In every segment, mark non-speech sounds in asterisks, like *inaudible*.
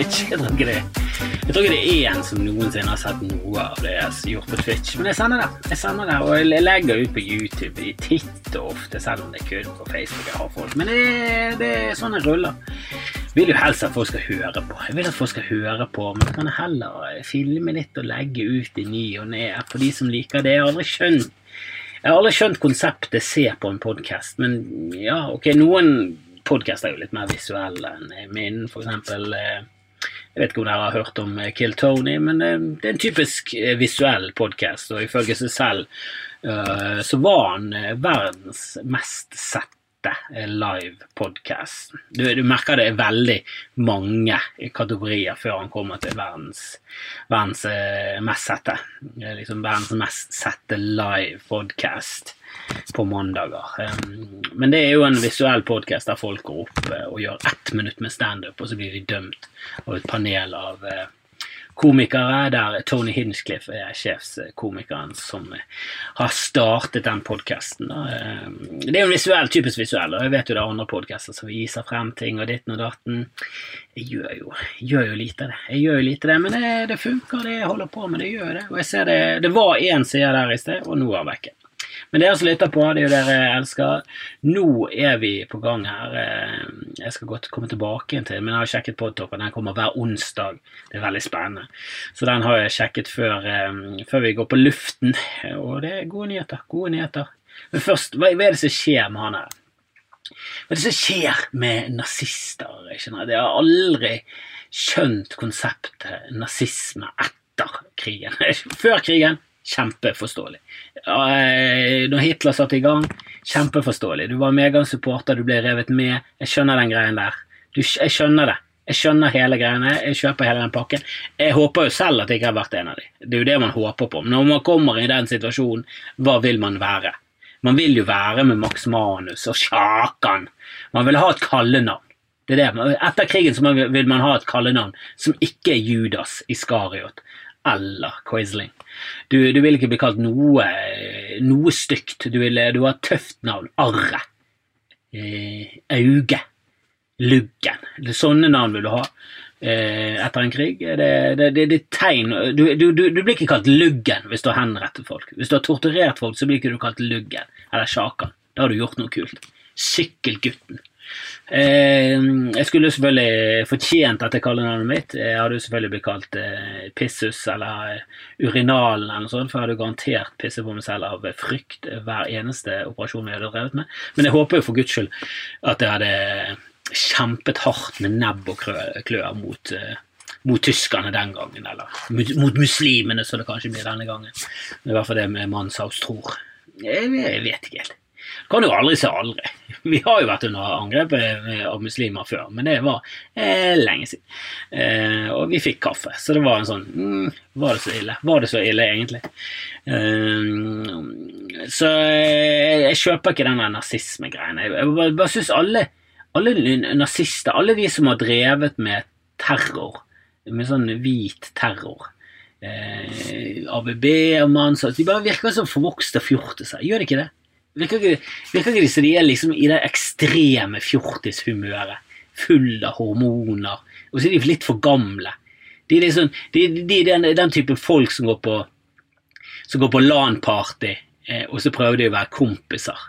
Twitch. *laughs* Jeg tror ikke det, jeg tror ikke det er en som noensinne har sett noe av det jeg har gjort på Twitch. Men jeg sender det. Jeg sender det, Og jeg legger ut på YouTube i titt og ofte, selv om det er kun på Facebook jeg har folk. Men det, det er sånn jeg ruller. Jeg vil jo helst at folk skal høre på. Jeg vil at folk skal høre på, men jeg kan heller filme litt og legge ut i ny og ned for de som liker det. Jeg har aldri skjønt jeg har aldri skjønt konseptet se på en podkast, men ja, ok, noen podkaster er jo litt mer visuelle enn min, for eksempel. eh, Jeg vet ikke om dere har hørt om eh, Kill Tony, men eh, det er en typisk eh, visuell podkast, og ifølge seg selv så var han verdens mest sette live podcast. Du, du merker det er veldig mange kategorier før han kommer til verdens, verdens eh, mest sette. Liksom verdens mest sette live podcast på mandager. Men det er jo en visuell podkast der folk går opp eh, og gjør ett minutt med standup, og så blir de dømt av et panel av eh, komikere, der Tony Hinchcliffe er sjefskomikeren som har startet den podkasten. Det er jo visuell, typisk visuell, og jeg vet jo det er andre podkaster som viser frem ting og ditten og datten. Jeg gjør jo, gjør jo lite av det, jeg gjør jo lite det, men det, det funker, det jeg holder på med, det gjør det. Og jeg ser det, det var én side der i sted, og nå er han vekke. Men dere som lytter på, det er jo dere elsker. Nå er vi på gang her. Eh, Jeg skal godt komme tilbake igjen til men jeg har sjekket Podtoppen. Den kommer hver onsdag. Det er veldig spennende. Så den har jeg sjekket før, eh, før vi går på luften. Og det er gode nyheter. Gode nyheter. Men først, hva er det som skjer med han her? Hva er det som skjer med nazister? Jeg har aldri skjønt konseptet nazisme etter krigen. *laughs* Før krigen kjempeforståelig. Eh, Når Hitler satte i gang, kjempeforståelig. Du var medgangssupporter, du ble revet med. Jeg skjønner den greien der. Du, jeg skjønner det. Jeg skjønner hele greiene, jeg kjøper hele den pakken. Jeg håper jo selv at jeg ikke har vært en av de. Det er jo det man håper på. Når man kommer i den situasjonen, hva vil man være? Man vil jo være med Max Manus og Sjakan. Man vil ha et kallenavn. Det er det. Etter krigen så vil man ha et kallenavn som ikke er Judas Iskariot eller Quisling. Du, du vil ikke bli kalt noe, noe stygt. Du vil du har et tøft navn. Arre. Eh, Auge. Luggen. Sånne navn vil du ha eh, etter en krig. Det, det, det, det tegn du, du, du blir ikke kalt Luggen hvis du har henrettet folk. Hvis du har torturert folk, så blir ikke du kalt Luggen eller Sjakan. Da har du gjort noe kult. Sykkelgutten. Eh, jeg skulle selvfølgelig fortjent dette kallenavnet mitt. Jeg hadde jo selvfølgelig blitt kalt eh, Pissus eller eh, Urinalen eller noe sånt, for jeg hadde garantert pisset på meg selv av frykt hver eneste operasjon jeg hadde drevet med. Men jeg håper jo for guds skyld at jeg hadde kjempet hardt med nebb og klør mot, mot tyskerne den gangen, eller mot, muslimene, som det kanskje blir denne gangen. I hvert fall det med mannshavstror. Jeg, jeg vet ikke helt. Kan jo aldri si aldri. Vi har jo vært under angrep eh, av muslimer før, men det var eh, lenge siden. Eh, og vi fikk kaffe, så det var en sånn mm, Var det så ille? Var det så ille, egentlig? Eh, så jeg, jeg kjøper ikke den der nazismegreiene. Jeg, jeg bare, bare synes alle, alle nazister, alle de som har drevet med terror, med sånn hvit terror eh, ABB og Manshaus De bare virker som forvokste fjortiser. Gjør de ikke det? De er liksom i det ekstreme fjortishumøret? Full av hormoner. Og så er de litt for gamle. De er, liksom, de, de er den, den typen folk som går på som går på LAN-party, eh, og så prøver de å være kompiser.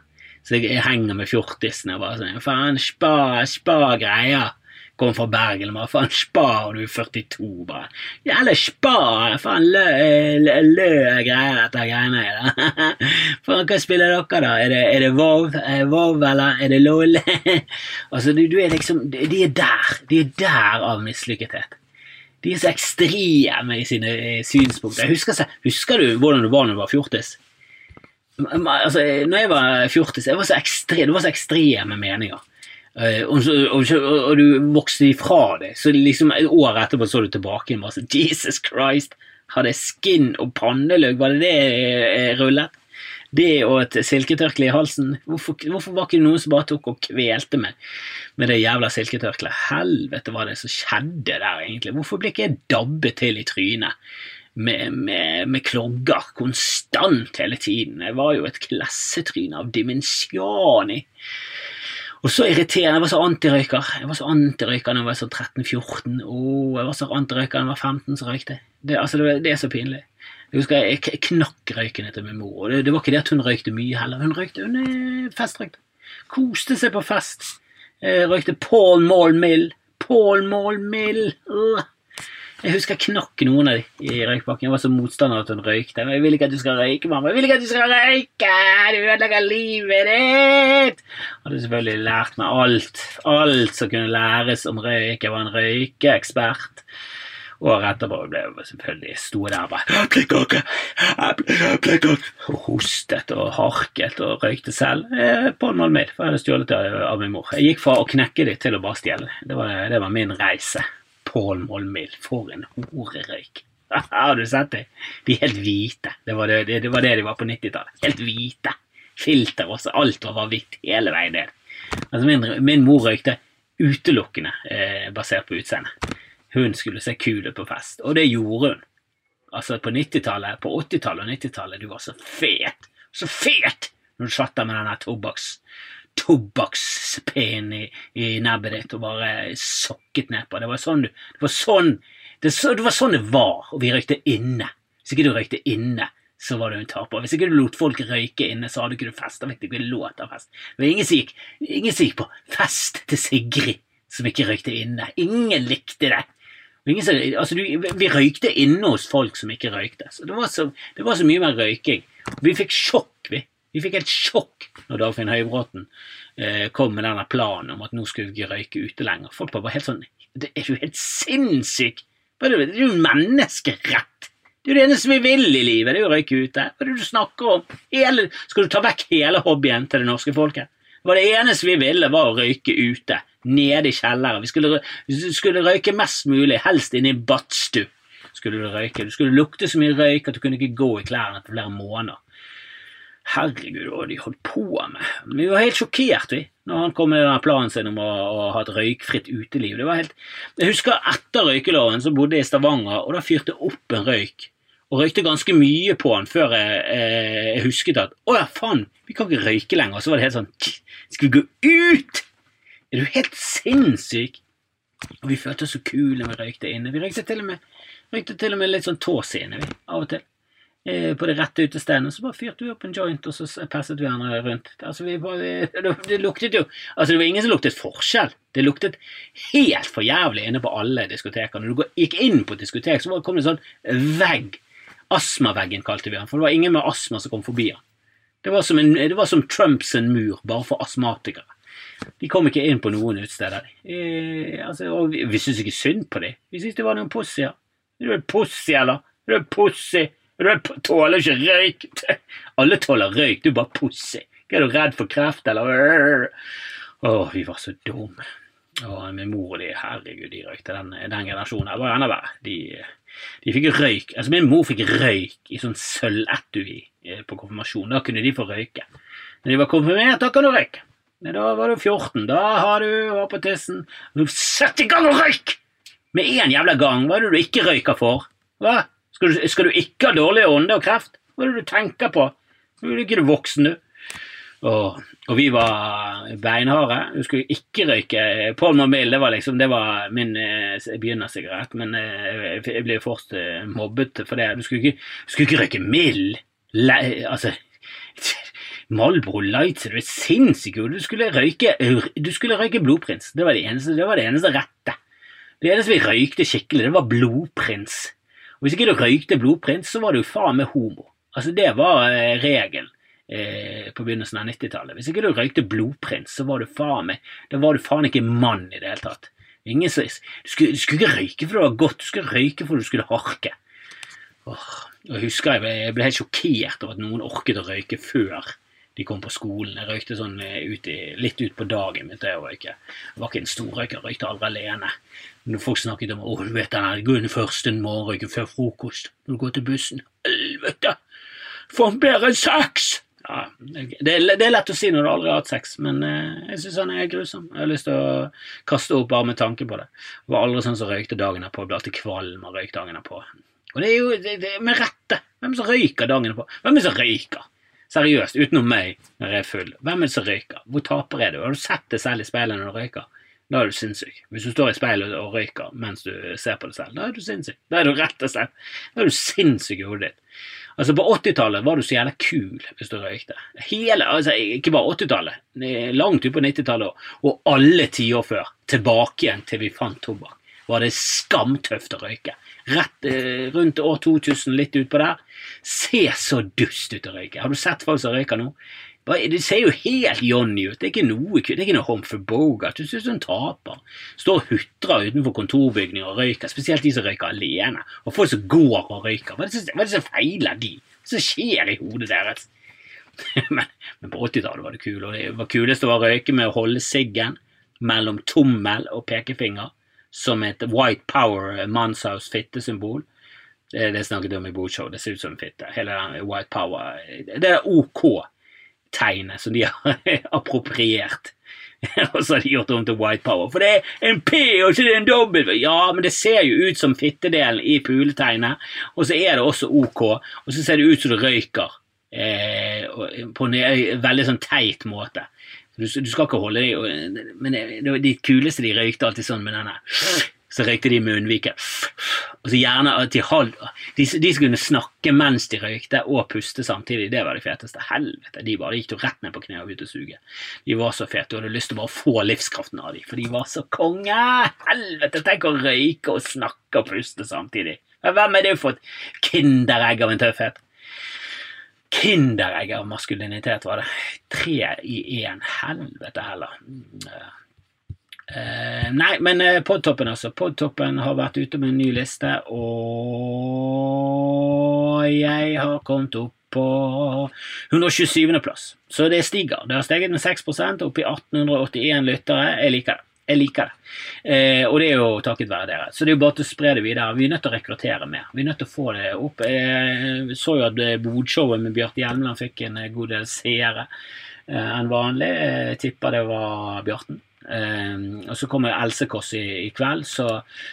Så jeg, jeg henger med fjortisene og bare sånn Faen, spa, spa greier. Kommer fra Bergen og bare faen, spa, du er 42, bare. Jævla spa! Faen, lø, lø, lø greier, dette greiene her. *laughs* faen, hva spiller dere, da? Er det, er det Vov? Vov, eller er det LOL? *laughs* altså, du, du er liksom De er der. De er der av mislykkethet. De er så ekstreme i sine eh, synspunkter. Husker, husker du hvordan du var når du var fjortis? Altså, når jeg var fjortis, jeg var så ekstre, det var så ekstreme meninger. Eh, og, og, og du vokste ifra det. Så liksom et år etterpå så du tilbake igjen sånn Jesus Christ! Hadde skinn og pannelugg? Var det det jeg rullet? Det og et silketørkle i halsen. Hvorfor, hvorfor var ikke noen som bare tok og kvelte meg med det jævla silketørkleet? Helvete, hva det som skjedde der, egentlig? Hvorfor ble ikke jeg dabbet til i trynet med, med, med klogger konstant hele tiden? Jeg var jo et klassetryne av dimensjoni. Og så irriterende. Jeg var så antirøyker. Jeg var så antirøyker da jeg var sånn 13-14. Oh, jeg var så antirøyker da jeg var 15 som røykte. Det, altså, det, det, er så pinlig. Jeg husker jeg, jeg knakk røyken etter min mor. Og det, det, var ikke det at hun røykte mye heller. Hun røykte, hun eh, festrøykte. Koste seg på fest. Jeg røykte Paul Mall Mill. Paul Mall Mill. Uh. Jeg husker jeg knakk noen av de i røykbakken. Jeg var så motstander at hun røykte. Jeg vil ikke at du skal røyke, mamma. Jeg vil ikke at du skal røyke! Du ødelegger livet ditt! Jeg hadde selvfølgelig lært meg alt. Alt som kunne læres om røyk. Jeg var en røykeekspert. Året etterpå ble jeg selvfølgelig sto der og bare Eplekake! Eplekake! Og hostet og harket og røykte selv eh, på en malmid, for jeg hadde stjålet det av min mor. Jeg gikk fra å knekke de til å bare stjele. Det var, det var min reise. Pål Molmild, for en horerøyk. *laughs* Har du sett det? De er helt hvite. Det var det, det, var det de var på 90-tallet. Helt hvite. Filter også. Alt var hvitt hele veien ned. Altså min, min mor røykte utelukkende eh, basert på utseendet. Hun skulle se kul ut på fest, og det gjorde hun. Altså På 90-tallet, på 80-tallet og 90-tallet, du var så fet! Så fet! Når du satt der med den tobakks tobakkspinn i, i, nebbet ditt og bare sokket nedpå. Det var sånn det var sånn det, det, var sånn det var, og vi røykte inne. Hvis ikke du røykte inne, så var du en taper. Hvis ikke du lot folk røyke inne, så hadde ikke du fest. Da fikk du ikke lov til fest. Det var ingen som gikk, ingen som gikk på fest til Sigrid som ikke røykte inne. Ingen likte det. Som, altså, du, vi røykte inne hos folk som ikke røykte. Så det, var så, det var så mye mer røyking. Vi fikk sjokk, vi. Vi fikk et sjokk når Dagfinn Høybråten eh, kom med denne planen om at nå skulle vi ikke røyke ute lenger. Folk var bare helt sånn det Er jo helt sinnssykt! Det er jo menneskerett! Det er jo det eneste vi vil i livet, det er jo å røyke ute. Hva er det du snakker om? Hele, skal du ta vekk hele hobbyen til det norske folket? Det var det eneste vi ville, var å røyke ute. Nede i kjelleren. Vi skulle, skulle røyke mest mulig, helst inne i badstue. Skulle du røyke. Du skulle lukte så mye røyk at du kunne ikke gå i klærne på flere måneder. Herregud, hva de holdt på med. Vi var helt sjokkert, vi, når han kom med denne planen sin om å, å, ha et røykfritt uteliv. Det var helt... Jeg husker etter røykeloven så bodde jeg i Stavanger, og da fyrte jeg opp en røyk. Og røykte ganske mye på den før jeg, eh, jeg husket at å ja, faen, vi kan ikke røyke lenger. Så var det helt sånn Skal vi gå ut? Er du helt sinnssyk? Og vi følte oss så kule når vi røykte inne. Vi røykte til og med, til og med litt sånn tås inne, vi, av og til. Eh, på det rette utestedet, så bare fyrte vi opp en joint, og så passet vi hverandre rundt. Altså, vi bare, *laughs* det, luktet jo Altså, det var ingen som luktet forskjell. Det luktet helt for jævlig inne på alle diskoteker. Når du gikk inn på et diskotek, så kom det en sånn vegg. Astmaveggen kalte vi den, for det var ingen med astma som kom forbi den. Det var som, en, det var som Trumps mur, bare for astmatikere. De kom ikke inn på noen utesteder. Eh, altså, og vi, vi syntes ikke synd på dem. Vi syntes det var noen pussier. Er du pussy, eller? Er du pussy? Du tåler ikke røyk. *laughs* Alle tåler røyk, du er bare pussig. Er du redd for kreft, eller? Å, vi var så dumme. Min mor og de, herregud, de røykte. Den, den generasjonen her var enda verre. De, de fikk røyk. Altså, min mor fikk røyk i sånn sølvetui eh, på konfirmasjon. Da kunne de få røyke. Når de var konfirmert, da kan du røyke. Da var du 14. Da har du hår på tissen. Sett i gang og røyk! Med én jævla gang. Hva er det du ikke røyker for? Hva? Skal du, skal du ikke ha dårlig ånde og kreft? Hva er det du tenker på? Du er ikke du voksen, du. Og, og, vi var beinharde. Du skulle ikke røyke Paul Marmill, det var liksom Det var min eh, begynnersigarett, men eh, jeg ble først eh, mobbet for det. Du skulle ikke, du skulle ikke røyke mild. Le, altså *laughs* Malbro Lights, du er sinnssyk. Du skulle røyke, du skulle røyke Blodprins. Det var det eneste, det var det eneste rette. Det eneste vi røykte skikkelig, det var Blodprins. Og Hvis ikke du røykte blodprins, så var du faen meg homo. Altså Det var eh, regelen eh, på begynnelsen av 90-tallet. Hvis ikke du røykte blodprins, så var du faen meg Da var du faen ikke mann i det hele tatt. Ingen, du, skulle, du, skulle, ikke røyke for det var godt, du skulle røyke for du skulle harke. Åh, jeg husker jeg ble, jeg ble helt sjokkert over at noen orket å røyke før de kom på skolen. Jeg røykte sånn eh, ut i, litt ut på dagen begynte jeg å røyke. Jeg var ikke en storrøyker, røykte aldri alene. Når folk snakket om å, du vet den her, inn første morgenrøyken før frokost når du går til bussen. Helvete! Få bedre sex! Ja, det, er, det, er, lett å si når du aldri har hatt sex, men eh, jeg syns han er grusom. Jeg har lyst til å kaste opp bare med tanke på det. Jeg var aldri sånn som røykte dagen på. Ble alltid kvalm av røyk dagen på. Og det er jo det, det, med rette. Hvem som røyker dagen på? Hvem er det som røyker? Seriøst, utenom meg når jeg er full. Hvem er det som røyker? Hvor taper er du? Har du sett deg selv i speilet når du røyker? Da er du sinnssyk. Hvis du står i speilet og røyker mens du ser på deg selv, da er du sinnssyk. Da er du rett og slett Da er du sinnssyk i hodet ditt. Altså På 80-tallet var du så jævla kul hvis du røykte. Hele, altså Ikke bare 80-tallet, langt ut på 90-tallet òg. Og alle tiår før. Tilbake igjen til vi fant tobakk. Var det skamtøft å røyke. Rett eh, rundt år 2000, litt utpå der. Se så dust ut å røyke. Har du sett folk som røyker nå? Det ser jo helt Johnny ut. Det er ikke noe det er ikke noe Humphrey Bogart. Du ser ut som en taper. Står og hutrer utenfor kontorbygninger og røyker, spesielt de som røyker alene. Og folk som går og røyker. Hva er det, som feiler de? Hva som skjer i hodet deres? *laughs* men, men, på 80-tallet var det kult, og det var kulest å røyke med å holde siggen mellom tommel og pekefinger som et White Power mannshaus fittesymbol. Det, det snakket jeg om i bordshow. Det ser ut som en fitte. Hele den White Power Det er OK tegnet som de *laughs* har appropriert. *laughs* og så har de gjort det om til white power. For det er en P, og er en W! Ja, men det ser jo ut som fittedelen i puletegnet. Og så er det også OK. Og så ser det ut som det røyker. Eh, på en veldig sånn teit måte. Du, du skal ikke holde deg Men det, de kuleste de røykte alltid sånn med denne så røykte de munnviken. Og så gjerne at de, hold, de, de skulle snakke mens de røykte, og puste samtidig. Det var det feteste. Helvete, de bare gikk jo rett ned på kne og begynte å suge. De var så fete, du hadde lyst til å bare få livskraften av dem, for de var så konge! Helvete, tenk å røyke og snakke og puste samtidig. Hvem er det for et kinderegg av en tøffhet? Kinderegg av maskulinitet, var det. Tre i én. Helvete heller. Uh, nei, men uh, Podtoppen, altså. Podtoppen har vært ute med en ny liste, og jeg har kommet opp på 127. plass. Så det stiger. Det har steget med 6% opp i 1881 lyttere. Jeg liker det. Jeg liker det. Eh, og det er jo takket være dere. Så det er jo bare til å spre det videre. Vi er nødt til å rekruttere mer. Vi er nødt til å få det opp. Jeg så jo at Bodshowet med Bjarte Hjelmeland fikk en god del seere eh, enn vanlig. Jeg tipper det var Bjarten. Eh, og så kommer Else Kåss i, i, kveld, så,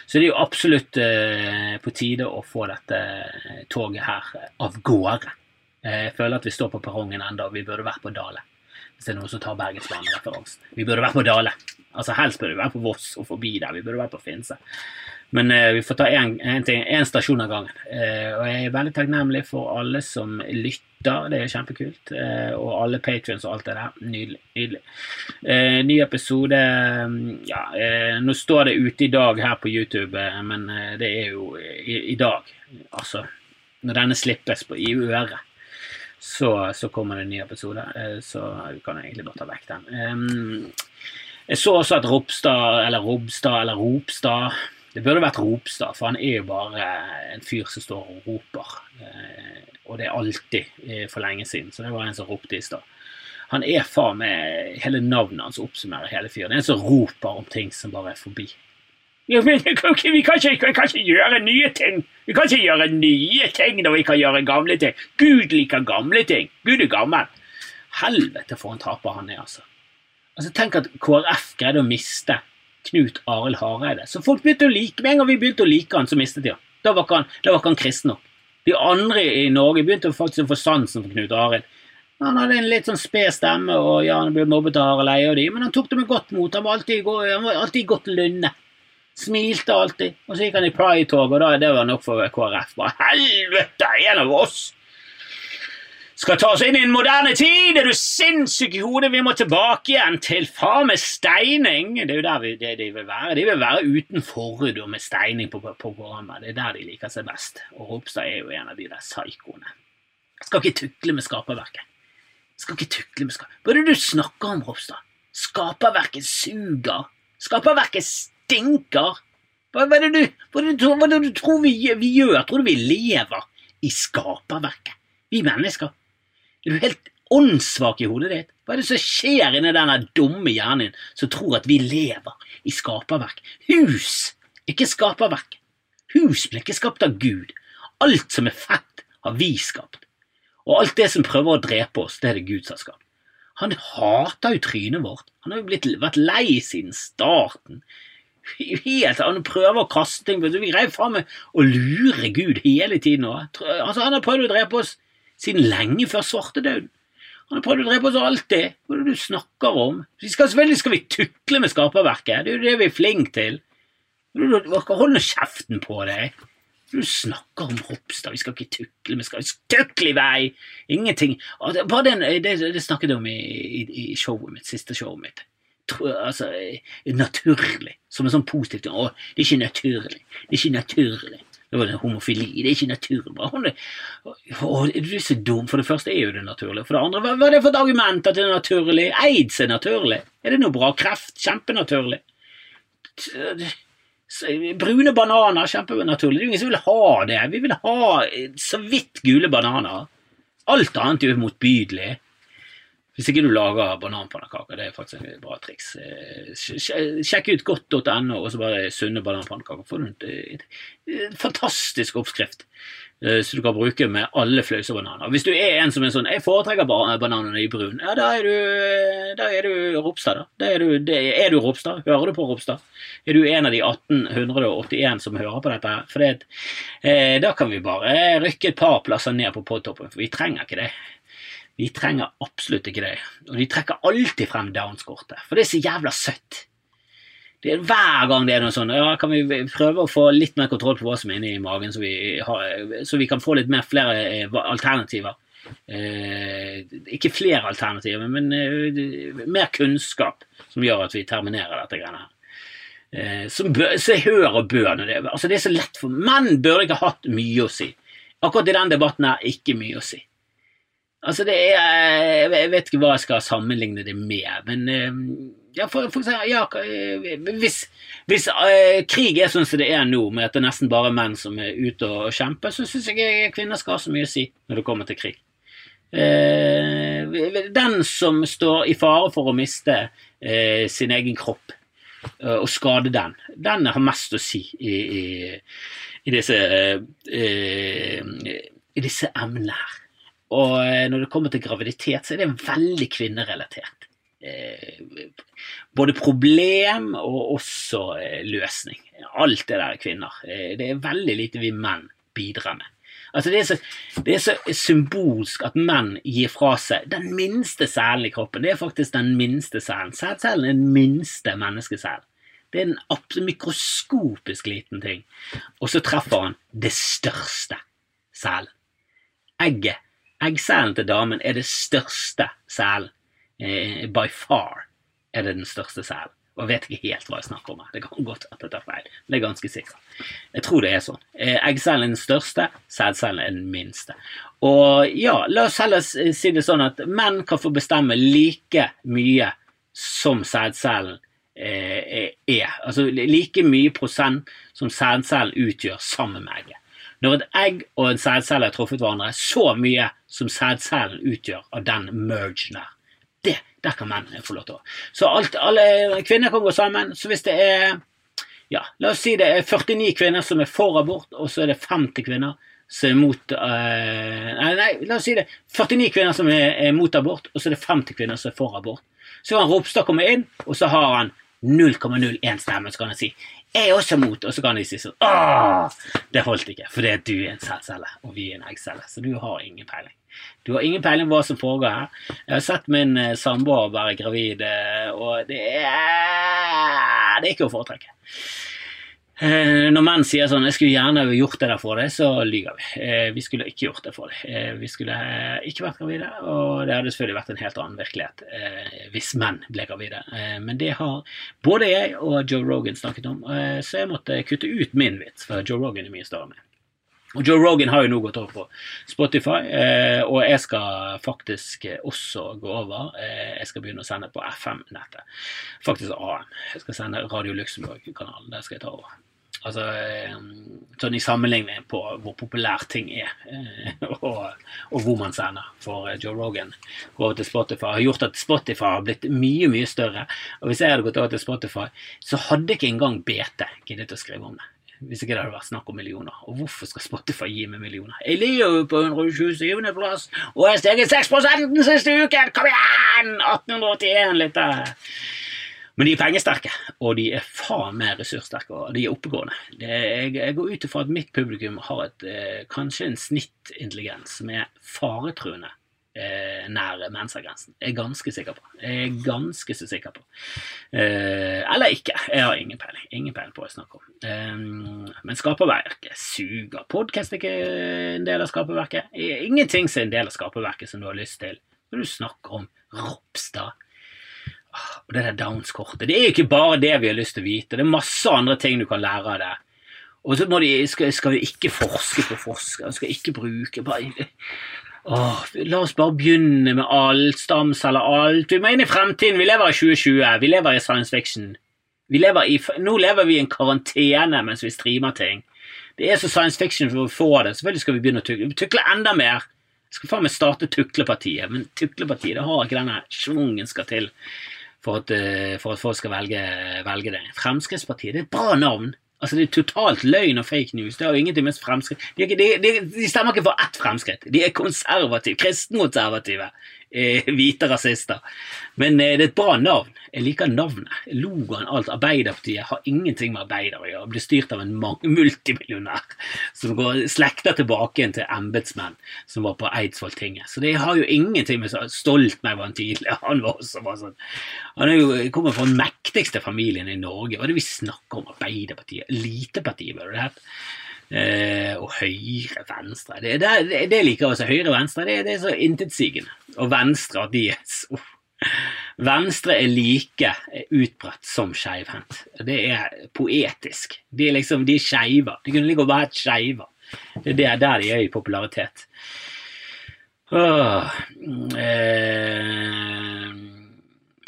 så, det er jo absolutt uh, på tide å få dette toget her av gårde. Jeg føler at vi står på perrongen ennå, vi burde vært på Dale. Hvis det er noen som tar Bergensbanen-referansen. Vi burde vært på Dale. Altså Helst burde vi vært på Voss og forbi der. Vi burde vært på Finse. Men eh, vi får ta én stasjon av gangen. Eh, og jeg er veldig takknemlig for alle som lytter. Det er kjempekult. Eh, og alle patrions og alt det der. Nydelig. nydelig. Eh, ny episode Ja, eh, nå står det ute i dag her på YouTube, eh, men det er jo i, i, dag. Altså når denne slippes på, i øret. Så, så, kommer det en ny episode, så vi kan egentlig bare ta vekk den. jeg så også at Ropstad, eller Robstad, eller Ropstad det burde vært Ropstad, for han er jo bare en fyr som står og roper. Eh, og det er alltid eh, for lenge siden, så det var en som ropte i stad. Han er faen meg Hele navnet hans oppsummerer hele fyren. Det er en som roper om ting som bare er forbi. Vi kan, ikke, kan ikke gjøre nye ting! Vi kan ikke gjøre nye ting når vi kan gjøre gamle ting! Gud liker gamle ting! Gud er gammel! Helvete for en taper han er, altså. Altså, Tenk at KrF greide å miste Knut Arild Hareide. Så folk begynte å like Med en gang vi begynte å like han, så mistet de han. Da var ikke han, han kristen nok. De andre i Norge begynte faktisk å få sansen for Knut Arild. Han hadde en litt sånn sped stemme, og ja, han ble mobbet av Harald Eie og de, men han tok det med godt mot. Han var alltid, han var alltid i godt lynne. Smilte alltid. Og så gikk han i Pride-tog, og da, det var nok for KrF. Bare helvete, en av oss! skal ta oss inn i en moderne tid! Er du sinnssyk i hodet? Vi må tilbake igjen til far med steining! Det er jo der vi, det, de vil være. De vil være uten forhud og med steining på, på, programmet. Det er der de liker seg best. Og Ropstad er jo en av de der psykoene. Skal ikke tukle med skaperverket. Skal ikke tukle med skaperverket. Hva er det du snakker om, Ropstad? Skaperverket suger. Skaperverket stinker. Hva, hva, er det du, hva, er det, hva er det du tror vi, vi gjør? Tror du vi lever i skaperverket? Vi mennesker. Er du helt åndssvak i hodet ditt? Hva er det som skjer inni denne dumme hjernen som tror at vi lever i skaperverk? Hus, ikke skaperverk. Hus ble ikke skapt av Gud. Alt som er fett, har vi skapt. Og alt det som prøver å drepe oss, det er det Gud som har skapt. Han hater jo trynet vårt. Han har jo blitt, vært lei siden starten. Helt, Han prøver å kaste ting Vi greier faen meg å lure Gud hele tiden. Altså, han har prøvd å drepe oss siden lenge før svartedauden. Han har prøvd å drepe oss alltid. Hva er det du snakker om? Vi skal, selvfølgelig skal vi tukle med skaperverket. Det er jo det vi er flinke til. Hold nå kjeften på deg. Du snakker om Ropstad, vi skal ikke tukle, vi skal tukle i vei! Ingenting. Bare den, det, det snakket jeg om i, i, i, showet mitt, siste showet mitt. Altså, naturlig. Som en sånn positiv ting. Å, det er ikke naturlig. Det er ikke naturlig. Det var homofili. Det er ikke naturlig. Å, du er så dum. For det første er jo det naturlig. For det andre, hva, hva er det for et argument at det er naturlig? Aids er naturlig. Er det noe bra? Kreft? Kjempenaturlig. Brune bananer, kjempenaturlig. Det er ingen som vil ha det. Vi vil ha så vidt gule bananer. Alt annet er jo motbydelig. Hvis ikke du lager bananpannekaker, det er faktisk et bra triks. Sjekk ut godt.no og så bare sunne bananpannekaker. Får du en fantastisk oppskrift som du kan bruke med alle fløysebananer. Hvis du er en som er sånn 'jeg foretrekker bananene i brun', ja, da er du, da er du Ropstad, da. da er, du, er, du, Ropstad? Hører du på Ropstad? Er du en av de 1881 som hører på dette? For det, eh, da kan vi bare rykke et par plasser ned på podtoppen, for vi trenger ikke det. Vi trenger absolutt ikke det. Og de trekker alltid frem Downs-kortet, for det er så jævla søtt det er Hver gang det er noe sånn, ja, kan vi prøve å få litt mer kontroll på hva som er inni magen, så vi, har, så vi kan få litt mer flere eh, alternativer. Eh, ikke flere alternativer, men eh, mer kunnskap som gjør at vi terminerer dette greiene her. Eh, som bør, så hør og bør det, altså det er så lett for Menn burde ikke hatt mye å si. Akkurat i den debatten her, ikke mye å si. Altså det er Jeg vet ikke hva jeg skal sammenligne det med, men eh, ja, for, for eksempel, ja, eh, hvis, hvis uh, krig er sånn som det er nå, med at det er nesten bare menn som er ute og kjemper, så syns jeg kvinner skal ha så mye å si når det kommer til krig. Uh, den som står i fare for å miste uh, sin egen kropp og skade den, den har mest å si i, i, i disse, i disse emnene her. Og når det kommer til graviditet, så er det veldig kvinnerelatert. Eh, både problem og også eh, løsning. Alt det der er kvinner. Eh, det er veldig lite vi menn bidrar med. Altså det, er så, det er så symbolsk at menn gir fra seg den minste selen i kroppen. Det er faktisk den minste selen. Sædcellen er den minste menneskeselen. Det er en mikroskopisk liten ting. Og så treffer han det største selen. Egget. Eggcellen til damen er det største selen. Eh, by far er det den største selen. Og jeg vet ikke helt hva jeg snakker om. Det kan godt at jeg tar feil, men det er ganske sikkert. Jeg tror det er sånn. Eh, eggcellen er den største, sædcellen er den minste. Og ja, la oss heller si det sånn at menn kan få bestemme like mye som sædcellen eh, er. Altså like mye prosent som sædcellen utgjør sammen med egget. Når et egg og en sædcelle har truffet hverandre, så mye som sædcellen utgjør av den mergen der. Det der kan mennene få lov til å Så alt, alle kvinner kan gå sammen. Så hvis det er ja, La oss si det er 49 kvinner som er for abort, og så er det 50 kvinner som er mot uh, nei, nei, la oss si det 49 kvinner som er, er, mot abort, og så er det 50 kvinner som er for abort. Så kan Ropstad komme inn, og så har han 0,01 stemme, så kan han si jeg er også mot, og så kan de si sånn Åh, det holdt ikke, fordi du er en sædcelle, og vi er en eggcelle, så du har ingen peiling. Du har ingen peiling på hva som foregår her. Jeg har sett min eh, samboer være gravid, eh, og det er, det er ikke å foretrekke. Eh, når menn sier sånn 'jeg skulle gjerne gjort det der for deg', så lyver vi. Vi skulle ikke gjort det for deg. Vi skulle ikke vært gravide, og det hadde selvfølgelig vært en helt annen virkelighet hvis menn ble gravide. Men det har både jeg og Joe Rogan snakket om, så jeg måtte kutte ut min vits, for Joe Rogan er mye større enn meg. Og Joe Rogan har jo nå gått over på Spotify, eh, og jeg skal faktisk også gå over. Eh, jeg skal begynne å sende på FM-nettet. Faktisk AM. Jeg skal sende Radio Luxembourg-kanalen. Der skal jeg ta over. Altså, eh, sånn i sammenligning på hvor populær ting er, eh, *laughs* og, og, hvor man sender. For Joe Rogan over til Spotify har gjort at Spotify har blitt mye, mye større. Og hvis jeg hadde gått over til Spotify, så hadde ikke engang BT giddet å skrive om det hvis ikke det hadde vært snakk om millioner. Og hvorfor skal Spotify gi meg millioner? Jeg ligger jo på 127. plass, og jeg har steget 6 den siste uken! Kom igjen! 1881, litt der. Men de er pengesterke, og de er faen meg ressurssterke, og de er oppegående. Det, jeg, jeg, går ut ifra at mitt publikum har et, eh, kanskje en snittintelligens som er faretruende eh, nær mensagrensen. Jeg er ganske sikker på. Jeg er ganske så sikker på. Eh, eller ikke. Jeg har ingen peiling. Ingen peiling på hva jeg snakker om. Eh, men skaperverket suger. Podkast er ikke en del av skaperverket. Ingenting som er en del av skaperverket som du har lyst til. Når du snakker om Ropstad og det der Downs-kortet. Det er jo ikke bare det vi har lyst til å vite. Det er masse andre ting du kan lære av det. Og så må de, skal, skal vi ikke forske på forskere, skal ikke bruke bare, åh, La oss bare begynne med alt, stamceller, alt. Vi må inn i fremtiden. Vi lever i 2020. Vi lever i science fiction. Lever i, nå lever vi i en karantene mens vi streamer ting. Det er så science fiction for å få det. Selvfølgelig skal vi begynne å tukle. Tukle enda mer. Jeg skal faen meg starte Tuklepartiet, men Tuklepartiet det har ikke denne schwungen skal til for at, eh, for at folk skal velge, velge det. Fremskrittspartiet det er et bra navn. Altså Det er totalt løgn og fake news. Det har ingenting med fremskritt de, de, de, stemmer ikke for ett fremskritt. De er konservative, kristenkonservative, eh, *laughs* hvite rasister. Men eh, det er et bra navn. Jeg liker navnet. Logoen, alt. Arbeiderpartiet har ingenting med arbeider å gjøre. Blir styrt av en multimillionær som går slekter tilbake til embetsmenn som var på Eidsvolltinget. Så det har jo ingenting med Stoltenberg var han tidlig *laughs* Han var også bare sånn Han jo, kommer fra den mektigste familien i Norge. Hva er det vi snakker om? Arbeiderpartiet? Elitepartiet, bør det hett. Eh, og høyre, venstre Det, det, det liker jeg også. Høyre, venstre, det, det er så intetsigende. Og venstre, at de så Venstre er like utbredt som skeivhendt. Det er poetisk. De er liksom, de er skeive. De kunne like å være skeive. Det er der de er i popularitet. Åh, eh,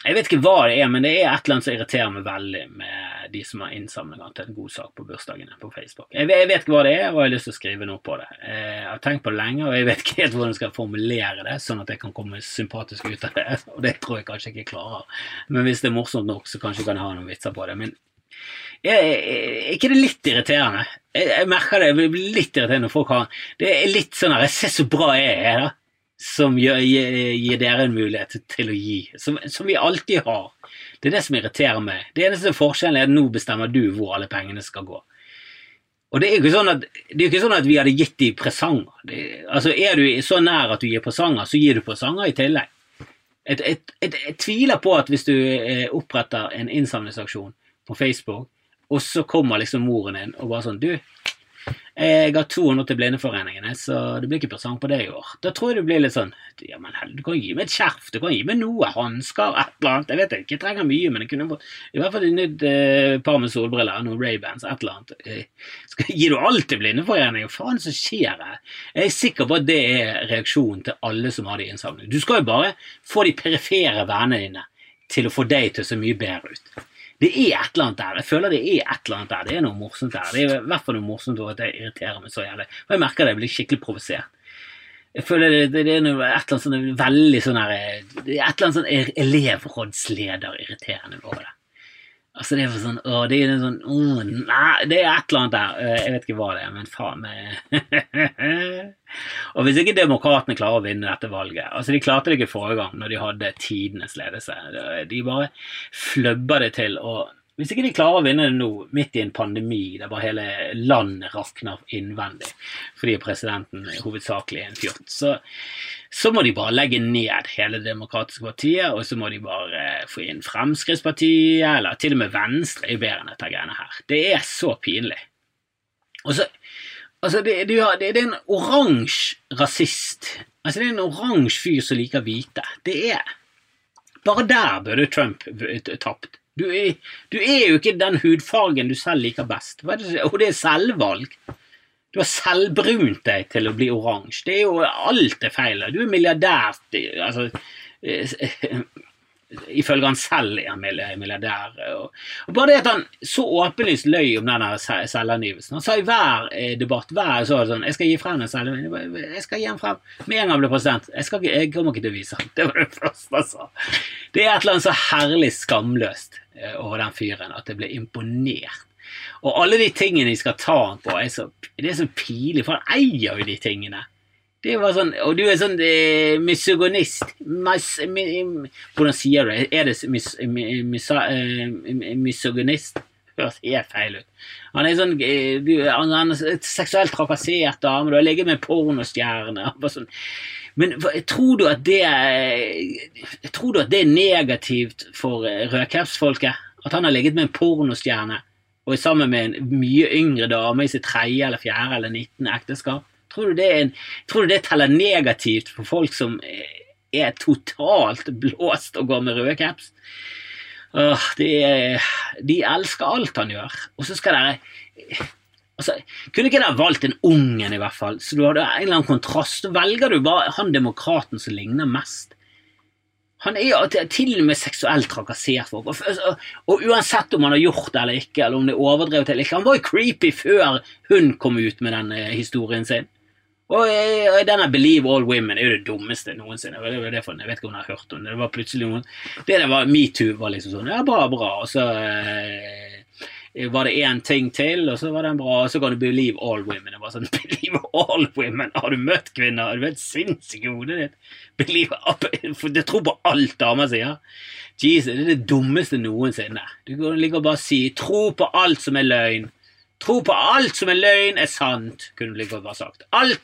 jeg vet ikke hva det er, men det er et eller annet som irriterer meg veldig med de som har innsamlinger til en god sak på bursdagene på Facebook. Jeg jeg vet, ikke hva det er, og jeg har lyst til å skrive noe på det. Jeg har tenkt på det lenge, og jeg vet ikke helt hvordan jeg skal formulere det, sånn at jeg kan komme sympatisk ut av det. *laughs* Og det tror jeg kanskje ikke jeg klarer. Men hvis det er morsomt nok, så kanskje jeg kan ha noen vitser på det. Men er ikke det litt irriterende? Jeg, jeg merker det, jeg blir litt irriterende når folk har Det er litt sånn her Jeg ser så bra jeg er, da som gir, gir, dere en mulighet til å gi, som, som, vi alltid har. Det er det som irriterer meg. Det eneste forskjellen er at nå bestemmer du hvor alle pengene skal gå. Og det er jo ikke sånn at, ikke sånn at vi hadde gitt dem presanger. Det, altså Er du så nær at du gir presanger, så gir du presanger i tillegg. Jeg tviler på at hvis du eh, oppretter en innsamlingsaksjon på Facebook, og så kommer liksom moren din og bare sånn Du, jeg har 200 til Blindeforeningene, så det blir ikke presang på det i år. Da tror jeg det blir litt sånn Ja, men hell, du kan gi meg et skjerf, du kan gi meg noe, hansker, et eller annet. Jeg vet ikke jeg trenger mye, men jeg kunne fått i hvert fall et nytt eh, par med solbriller, noen Ray-Bans, et eller annet. Eh, skal, gir du alt til Blindeforeningen? Faen som skjer her? Jeg er sikker på at det er reaksjonen til alle som har de innsamlingene. Du skal jo bare få de perifere vennene dine til å få deg til å se mye bedre ut. Det er et eller annet der. Jeg føler det er et eller annet der. Det er noe morsomt der. Det er i hvert fall noe morsomt at jeg irriterer meg så jævlig. Og jeg merker det, jeg blir skikkelig provosert. Jeg føler det, det, det er noe, et eller annet sånn veldig sånn her er et eller annet sånn elevrådsleder-irriterende over det. Altså Det er sånn å, det er sånn å, Nei, det er et eller annet der. Eh, jeg vet ikke hva det er, men faen *laughs* Og hvis ikke demokratene klarer å vinne dette valget Altså De klarte det ikke forrige gang, når de hadde tidenes ledelse. De bare fløbba det til. og hvis ikke de klarer å vinne det nå, midt i en pandemi der bare hele landet rakner innvendig fordi presidenten er hovedsakelig en fjott, så, så, må de bare legge ned hele Det demokratiske partiet, og så må de bare få inn Fremskrittspartiet, eller til og med Venstre er bedre enn dette greiene her. Det er så pinlig. Og så Altså, det, det, det, det er en oransje rasist. Altså, det er en oransje fyr som liker hvite. Det er Bare der burde Trump tapt. Du er, du er, jo ikke den hudfargen du selv liker best. og det er selvvalg. Du har selvbrunt deg til å bli oransje. Det er jo Alt er feil. Du er milliardær. Altså eh, Ifølge han selv er han milliardær. Og, bare det at han så åpenlyst løy om denne selvangivelsen Han sa i hver eh, debatt hver så sånn, jeg skal gi frem den selvangivelsen. Jeg skal gi den frem med en gang han ble president. Jeg, skal, jeg kommer ikke til å vise den. *laughs* Det var det første han sa. Det er et eller annet så herlig skamløst eh, over den fyren at jeg ble imponert. Og alle de tingene de skal ta han på, er så, det er så pinlig, for han eier jo de tingene. Det var sånn, Og du er sånn eh, misogynist mis, mi, Hvordan sier du det? Er det mis, mis, eh, misogynist? høres helt feil ut. Han er sånn eh, du, han er seksuelt trakassert dame, du har ligget med pornostjerne. Sånn. Men tror du at det Tror du at det er negativt for eh. At han har ligget med en pornostjerne og er sammen med en mye yngre dame i sitt tredje eller fjerde eller nittende ekteskap? Tror du, det en, tror du det teller negativt for folk som er totalt blåst og går med røde caps? Åh, de, de elsker alt han gjør. Og så skal dere altså, Kunne ikke dere valgt en ungen, i hvert fall? Så du hadde en eller annen kontrast. Så velger du bare han demokraten som ligner mest. Han er til- og med seksuelt trakassert folk. Og, og, og uansett om han har gjort det eller ikke, eller om det er overdrevet eller ikke, han var jo creepy før hun kom ut med den eh, historien sin. Og eh, og denne 'Believe All Women' er jo det dummeste noensinne. Det var det for, jeg vet ikke om hun har hørt om det. Det var plutselig noen Det der var metoo var liksom sånn Ja, bra, bra. Og så eh, var det én ting til, og så var den bra. Og så kan du 'Believe All Women'. Det var sånn *laughs* 'Believe All Women'. Har du møtt kvinner? Er du helt sinnssyk i hodet ditt? Believe det tror på alt damer sier. Jesus, det er det dummeste noensinne. Du kan ligge og bare si 'tro på alt som er løgn'. Tro på alt som er løgn, er sant, kunne du like godt bare sagt. Alt,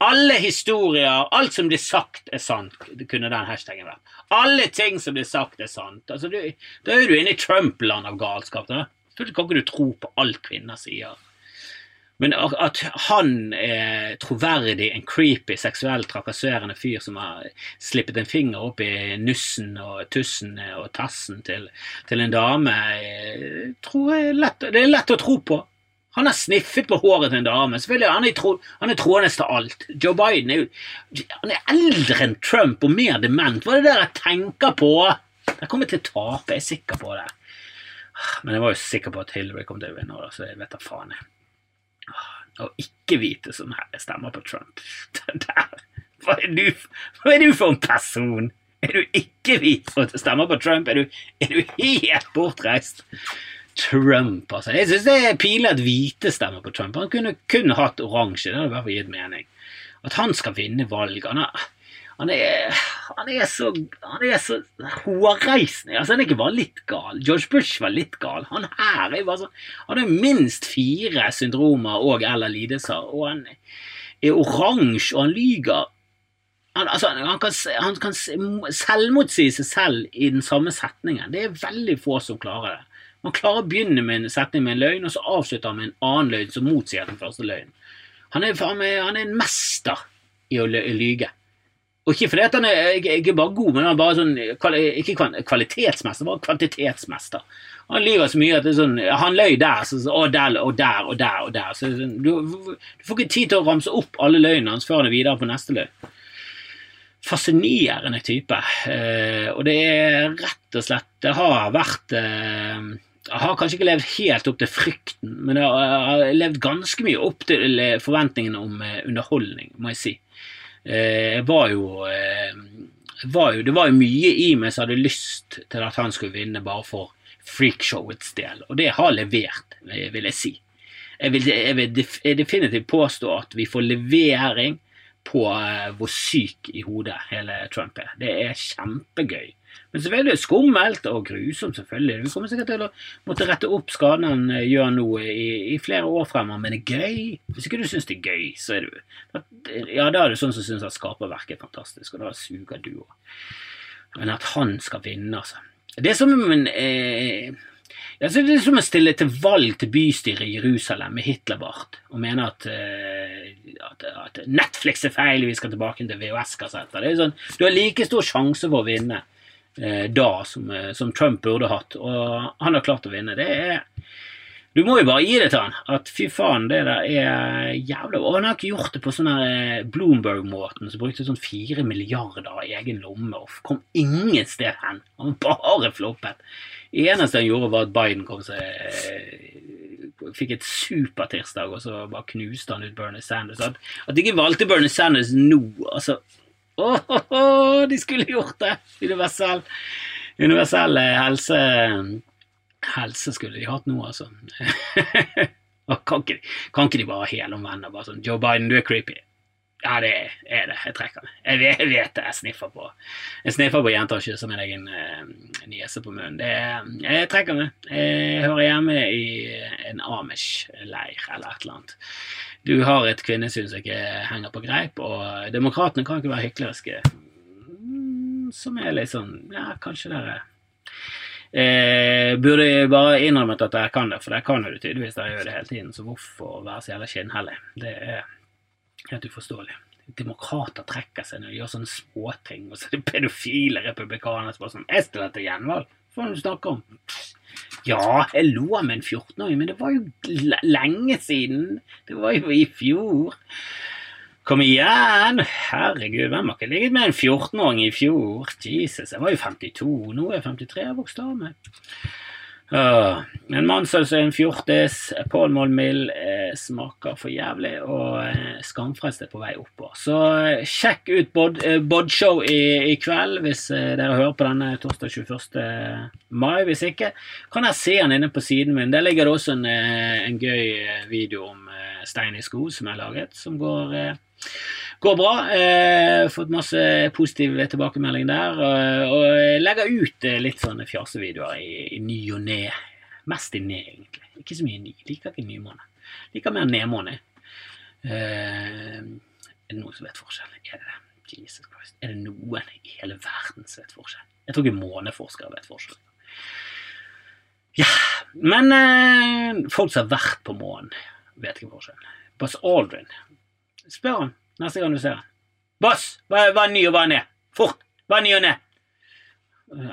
alle historier, alt som blir sagt, er sant, kunne den hashtagen vært. Alle ting som blir sagt, er sant. Altså, du, da er du inne i Trump-land av galskap. da. Selvfølgelig kan ikke du tro på alt kvinner sier. Men at han er troverdig, en creepy, seksuelt trakasserende fyr som har slippet en finger opp i nussen og tussen og tassen til, til en dame, eh, tror jeg lett, det er lett å tro på. Han har sniffet på håret til en dame. Selvfølgelig, Han er, tro, han er troende til alt. Joe Biden er jo han er eldre enn Trump og mer dement. Hva er det der jeg tenker på? Jeg kommer til å tape, jeg er sikker på det. Men jeg var jo sikker på at Hillary kom til å vinne, så jeg vet da faen. jeg. Å ikke vite som jeg stemmer på Trump. *laughs* Det der, hva, er du, hva er du for en person? Er du ikke hvit for stemmer på Trump? Er du, er du helt bortreist? Trump, altså. Jeg syns det er pinlig at hvite stemmer på Trump. Han kunne kun hatt oransje. Det hadde i hvert fall gitt mening. At han skal vinne valget han er, han er, han er så, han er så hårreisende. Altså, han er ikke bare litt gal. George Bush var litt gal. Han her er bare sånn Han har minst fire syndromer og eller lidelser, og han er oransje, og han lyger. Han, altså, han, kan, han kan selvmotsi seg selv i den samme setningen. Det er veldig få som klarer det. Man klarer å begynne med en setning med en løgn, og så avslutter han med en annen løgn som motsier den første løgnen. Han er, han er en mester i å lyge. Og ikke fordi at han er ikke, bare god, men han er bare sånn Ikke kvalitetsmester, bare kvantitetsmester. Han lyver så mye at det er sånn Han løy der, så, og der og der og der. og der. Så, sånn, du, du får ikke tid til å ramse opp alle løgnene hans før han er videre på neste løgn fascinerende type. Eh, og det er rett og slett Det har vært eh, Jeg har kanskje ikke levd helt opp til frykten, men jeg har, levd ganske mye opp til forventningene om eh, underholdning, må jeg si. Eh, var jo, eh, var jo Det var jo mye i meg som hadde lyst til at han skulle vinne, bare for freakshowets del, og det har levert, eh, vil jeg si. Jeg vil, jeg vil definitivt påstå at vi får levering på hvor syk i hodet hele Trump er. Det er kjempegøy. Men selvfølgelig skummelt og grusomt, selvfølgelig. Vi kommer sikkert til å måtte rette opp skadene han eh, gjør nå i, i flere år fremover, men det er gøy. Hvis ikke du syns det er gøy, så er du Ja, da er du sånn som syns at skaperverket er fantastisk, og da suger du òg. Men at han skal vinne, altså. Det er som en eh, Altså, det er som å stille til valg til bystyret i Jerusalem med Hitlerbart og mene at, eh, at, at Netflix er feil, vi skal tilbake til VHS-kassetter. Det er sånn, Du har like stor sjanse for å vinne eh, da som, eh, som Trump burde hatt, og han har klart å vinne. Det er Du må jo bare gi det til han, at fy faen, det der er jævla Og han har ikke gjort det på sånn her eh, Bloomberg-måten, som brukte sånn fire milliarder av egen lomme og kom ingen sted hen. Han bare floppet. Det eneste han gjorde, var at Biden kom seg eh, Fikk et supertirsdag, og så bare knuste han ut Bernie Sanders. At, at de ikke valgte Bernie Sanders nå, altså Åh, de skulle gjort det! Universell, universell eh, helse Helse skulle de hatt nå, altså. *laughs* Kan, ikke, kan ikke de bare helomvende og Bare sånn Joe Biden, du er creepy. Ja, det er det. Jeg trekker meg. Jeg vet det. Jeg sniffer på Jeg sniffer på jenter og kysser min egen eh, niese på munnen. Det, jeg trekker meg. Jeg hører hjemme i en Amish-leir eller et eller annet. Du har et kvinnesyn som ikke henger på greip, og demokratene kan ikke være hykleriske. Mm, Som er litt sånn Ja, kanskje dere eh, Burde bare innrømmet at jeg kan det, for dere kan jo det tydeligvis. Jeg gjør det hele tiden, så hvorfor være så jævla skinnhellig? Det er helt uforståelig. Demokrater trekker seg når de gjør sånne småting, og så er det pedofile republikanere som bare sånn Jeg stiller til gjenvalg. Hva er det du snakker om? Ja, jeg lo av en 14-åring, men det var jo lenge siden. Det var jo i fjor. Kom igjen! Herregud, hvem har ikke ligget med en 14-åring i fjor? Jesus, jeg var jo 52. Nå er jeg 53. Jeg har vokst av meg. En mann som er en fjortis, Paul Molmild, eh, smaker for jævlig, og eh, Skamfrelst er på vei oppover. Så eh, sjekk ut Bod, eh, Bodshow i, i kveld hvis eh, dere hører på denne torsdag 21. mai. Hvis ikke, kan dere se den inne på siden min. Der ligger det også en, eh, en gøy eh, video om eh, stein i sko som har laget, som går eh, Går bra. Eh, fått masse positiv tilbakemelding der. Og, legger ut eh, litt sånne fjasevideoer i, i ny og ne. Mest i ne, egentlig. Ikke så mye ny. Liker ikke nymåne. Liker mer nedmåne. Er det noen som vet forskjell? Er det? Jesus Christ. Er det noen i hele verden som vet forskjell? Jeg tror ikke måneforskere vet forskjell. Ja, men eh, folk som har vært på månen, vet ikke forskjellen. Buzz Aldrin. Spør han neste gang du ser han. Boss, hva, hva er ny og hva er ned? Fort! Hva er ny og ned?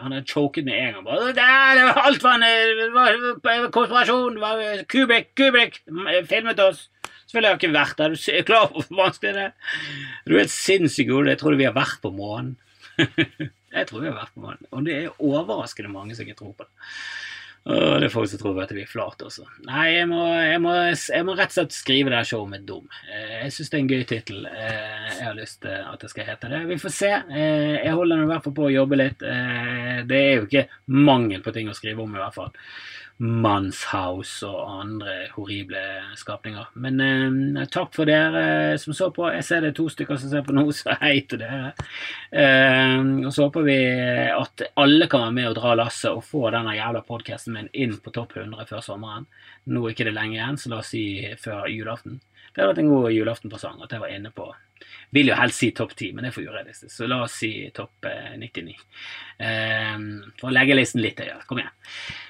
Han er choket med en gang. Bare, det, var alt var en konspirasjon. Det var Kubik, Kubik filmet oss. Selvfølgelig har jeg ikke vært der. Du er klar på hvor vanskelig det er? Du er helt sinnssyk, Ole. Jeg tror vi har vært på månen. *laughs* jeg tror vi har vært på månen. Og det er overraskende mange som ikke tror på det. Åh, det er folk som tror at vi er flate også. Nei, jeg må, jeg, må, jeg må rett og slett skrive det showet med dum. Eh, Jeg syns det er en gøy tittel. Eh, Jeg har lyst til at det skal hete det. Vi får se. Eh, Jeg holder i hvert fall på å jobbe litt. Det er jo ikke mangel på ting å skrive om, i hvert fall. Manshaus og andre horrible skapninger. Men eh, takk for dere som så på. Jeg ser det er to stykker som ser på nå, *laughs* så hei til dere. Eh, og så håper vi at alle kan være med og dra lasset og få denne jævla podkasten min inn på topp 100 før sommeren. Nå er ikke det lenge igjen, så la oss si før julaften. Det hadde vært en god julaftenpresang at jeg var inne på Vil jo helst si topp 10, men det er for urealistisk, så la oss si topp eh, 99. Eh, for å legge listen litt høyere. Kom igjen.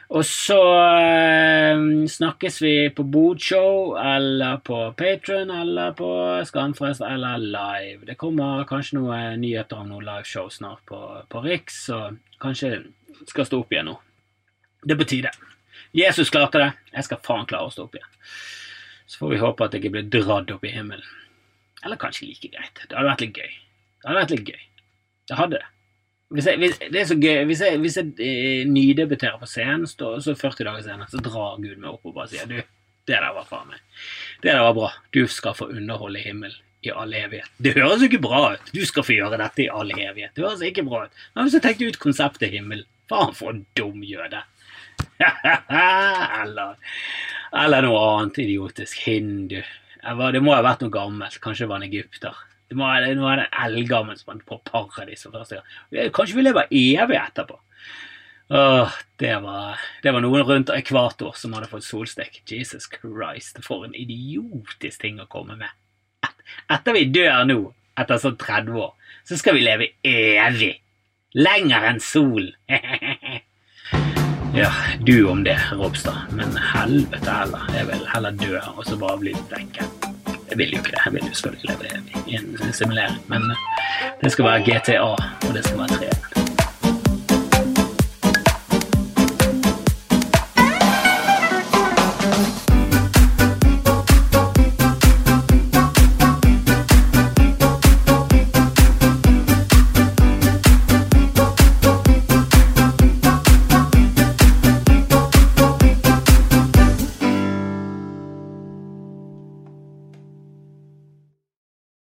Og så eh, snakkes vi på Bodshow eller på Patron eller på Skanfrest, eller live. Det kommer kanskje noen nyheter om noen liveshow snart på, på Riks, så kanskje skal stå opp igjen nå. Det er på tide. Jesus klarte det. Jeg skal faen klare å stå opp igjen. Så får vi håpe at jeg ikke blir dradd opp i himmelen. Eller kanskje like greit. Det hadde vært litt gøy. Det hadde vært litt gøy. Det hadde det. Hvis jeg, hvis, det er så gøy Hvis jeg, hvis jeg eh, nydebuterer på scenen, så, så 40 dager senere, så drar Gud meg opp og bare sier Du, det der var faen meg. Det der var bra. Du skal få underholde himmelen i all evighet. Det høres jo ikke bra ut. Du skal få gjøre dette i all evighet. Det høres ikke bra ut. Men hvis jeg tenkte ut konseptet himmel Faen for en dum jøde. *laughs* eller, eller noe annet idiotisk. Hindu. Det må ha vært noe gammelt. Kanskje det var en egypter. Det må det være en eldgammel som på paradis for første gang. Kanskje vi lever evig etterpå. Åh, det var, det var noen rundt ekvator som hadde fått solstek. Jesus Christ, for en idiotisk ting å komme med. Et, etter vi dør nå, etter sånn 30 år, så skal vi leve evig. Lenger enn solen. *laughs* ja, du om det, Ropstad. Men helvete heller. Jeg vil heller dø og så bare bli vekk. Jeg vil jo ikke det. Jeg vil jo selvfølgelig leve i en simulering. Men det skal være GTA, og det skal være 3.